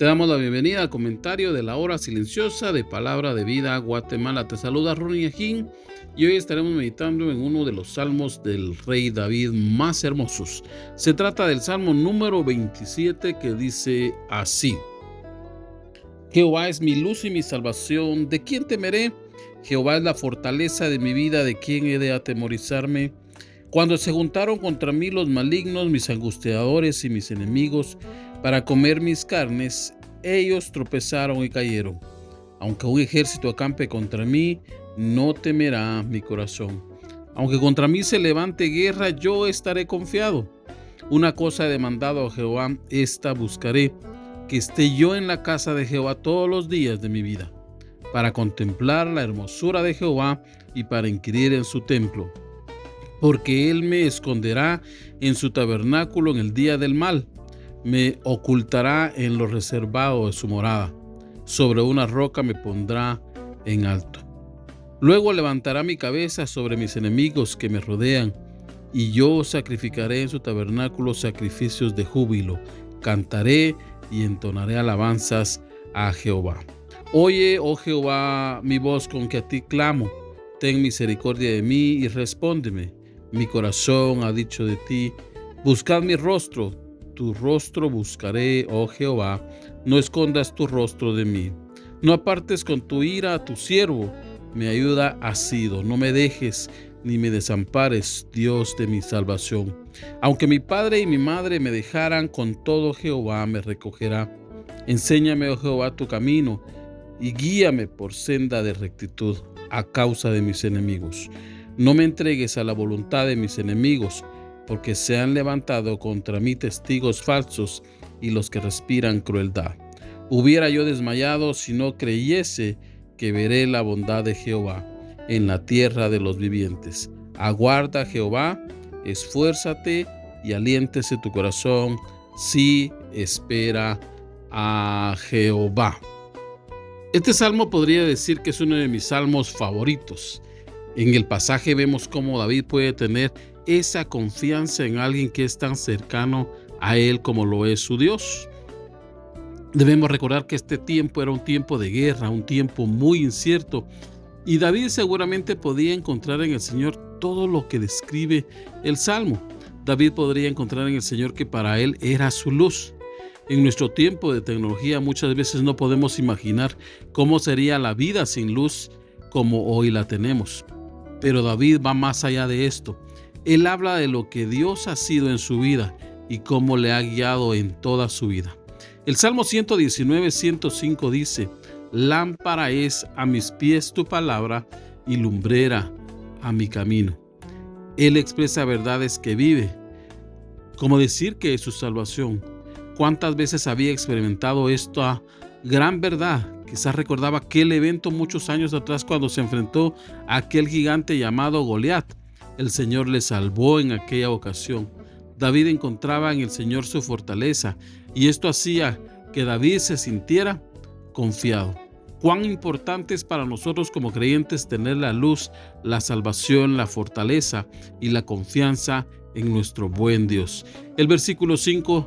Te damos la bienvenida al comentario de la hora silenciosa de Palabra de Vida Guatemala. Te saluda Ronnie Ajín y hoy estaremos meditando en uno de los salmos del rey David más hermosos. Se trata del salmo número 27 que dice así. Jehová es mi luz y mi salvación, ¿de quién temeré? Jehová es la fortaleza de mi vida, ¿de quién he de atemorizarme? Cuando se juntaron contra mí los malignos, mis angustiadores y mis enemigos, para comer mis carnes, ellos tropezaron y cayeron. Aunque un ejército acampe contra mí, no temerá mi corazón. Aunque contra mí se levante guerra, yo estaré confiado. Una cosa he demandado a Jehová, esta buscaré, que esté yo en la casa de Jehová todos los días de mi vida, para contemplar la hermosura de Jehová y para inquirir en su templo. Porque él me esconderá en su tabernáculo en el día del mal me ocultará en lo reservado de su morada. Sobre una roca me pondrá en alto. Luego levantará mi cabeza sobre mis enemigos que me rodean, y yo sacrificaré en su tabernáculo sacrificios de júbilo. Cantaré y entonaré alabanzas a Jehová. Oye, oh Jehová, mi voz con que a ti clamo. Ten misericordia de mí y respóndeme. Mi corazón ha dicho de ti, buscad mi rostro tu rostro buscaré, oh Jehová, no escondas tu rostro de mí. No apartes con tu ira a tu siervo, mi ayuda ha sido, no me dejes ni me desampares, Dios de mi salvación. Aunque mi padre y mi madre me dejaran, con todo Jehová me recogerá. Enséñame, oh Jehová, tu camino y guíame por senda de rectitud a causa de mis enemigos. No me entregues a la voluntad de mis enemigos, porque se han levantado contra mí testigos falsos y los que respiran crueldad. Hubiera yo desmayado si no creyese que veré la bondad de Jehová en la tierra de los vivientes. Aguarda Jehová, esfuérzate y aliéntese tu corazón si espera a Jehová. Este salmo podría decir que es uno de mis salmos favoritos. En el pasaje vemos cómo David puede tener esa confianza en alguien que es tan cercano a Él como lo es su Dios. Debemos recordar que este tiempo era un tiempo de guerra, un tiempo muy incierto, y David seguramente podía encontrar en el Señor todo lo que describe el Salmo. David podría encontrar en el Señor que para él era su luz. En nuestro tiempo de tecnología muchas veces no podemos imaginar cómo sería la vida sin luz como hoy la tenemos. Pero David va más allá de esto. Él habla de lo que Dios ha sido en su vida y cómo le ha guiado en toda su vida. El Salmo 119, 105 dice, Lámpara es a mis pies tu palabra y lumbrera a mi camino. Él expresa verdades que vive, como decir que es su salvación. ¿Cuántas veces había experimentado esta gran verdad? Quizás recordaba aquel evento muchos años atrás cuando se enfrentó a aquel gigante llamado Goliat el Señor le salvó en aquella ocasión. David encontraba en el Señor su fortaleza y esto hacía que David se sintiera confiado. Cuán importante es para nosotros como creyentes tener la luz, la salvación, la fortaleza y la confianza en nuestro buen Dios. El versículo 5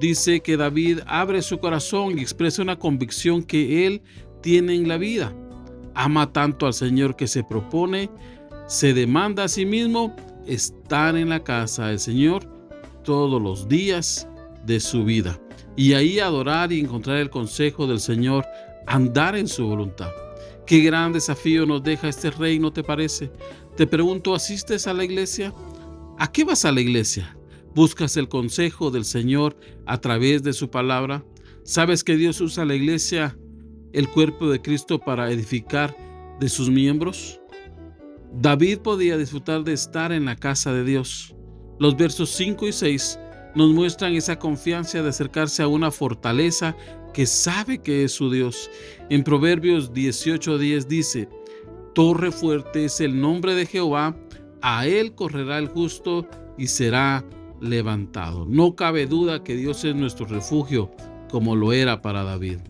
dice que David abre su corazón y expresa una convicción que él tiene en la vida. Ama tanto al Señor que se propone se demanda a sí mismo estar en la casa del Señor todos los días de su vida y ahí adorar y encontrar el consejo del Señor, andar en su voluntad. Qué gran desafío nos deja este reino, ¿te parece? Te pregunto, ¿asistes a la iglesia? ¿A qué vas a la iglesia? ¿Buscas el consejo del Señor a través de su palabra? ¿Sabes que Dios usa la iglesia, el cuerpo de Cristo, para edificar de sus miembros? David podía disfrutar de estar en la casa de Dios. Los versos 5 y 6 nos muestran esa confianza de acercarse a una fortaleza que sabe que es su Dios. En Proverbios 18:10 dice, Torre fuerte es el nombre de Jehová, a él correrá el justo y será levantado. No cabe duda que Dios es nuestro refugio, como lo era para David.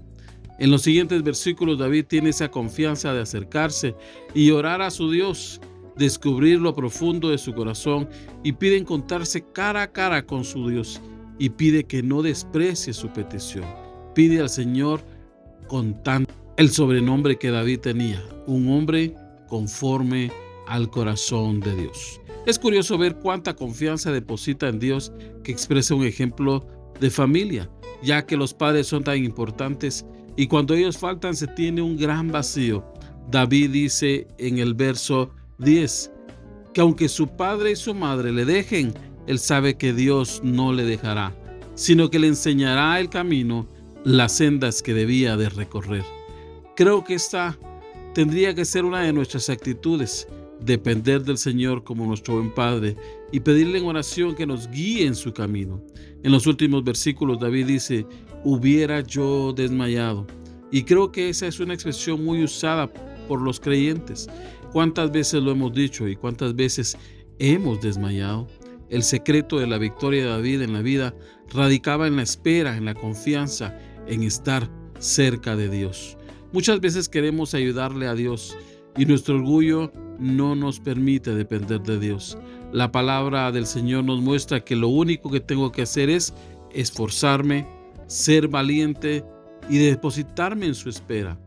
En los siguientes versículos David tiene esa confianza de acercarse y orar a su Dios, descubrir lo profundo de su corazón y pide encontrarse cara a cara con su Dios y pide que no desprecie su petición. Pide al Señor con tanto el sobrenombre que David tenía, un hombre conforme al corazón de Dios. Es curioso ver cuánta confianza deposita en Dios que expresa un ejemplo de familia, ya que los padres son tan importantes y cuando ellos faltan se tiene un gran vacío. David dice en el verso 10 que aunque su padre y su madre le dejen, él sabe que Dios no le dejará, sino que le enseñará el camino, las sendas que debía de recorrer. Creo que esta tendría que ser una de nuestras actitudes, depender del Señor como nuestro buen Padre y pedirle en oración que nos guíe en su camino. En los últimos versículos David dice, hubiera yo desmayado. Y creo que esa es una expresión muy usada por los creyentes. ¿Cuántas veces lo hemos dicho y cuántas veces hemos desmayado? El secreto de la victoria de David en la vida radicaba en la espera, en la confianza, en estar cerca de Dios. Muchas veces queremos ayudarle a Dios y nuestro orgullo no nos permite depender de Dios. La palabra del Señor nos muestra que lo único que tengo que hacer es esforzarme, ser valiente y depositarme en su espera.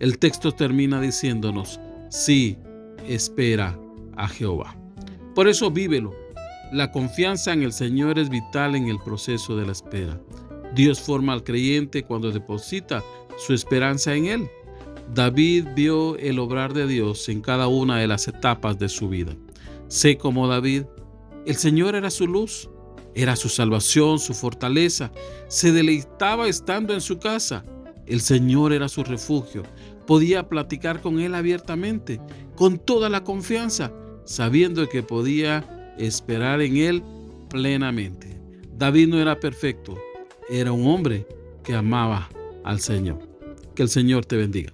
El texto termina diciéndonos, sí, espera a Jehová. Por eso vívelo. La confianza en el Señor es vital en el proceso de la espera. Dios forma al creyente cuando deposita su esperanza en Él. David vio el obrar de Dios en cada una de las etapas de su vida. Sé como David, el Señor era su luz, era su salvación, su fortaleza. Se deleitaba estando en su casa. El Señor era su refugio. Podía platicar con Él abiertamente, con toda la confianza, sabiendo que podía esperar en Él plenamente. David no era perfecto, era un hombre que amaba al Señor. Que el Señor te bendiga.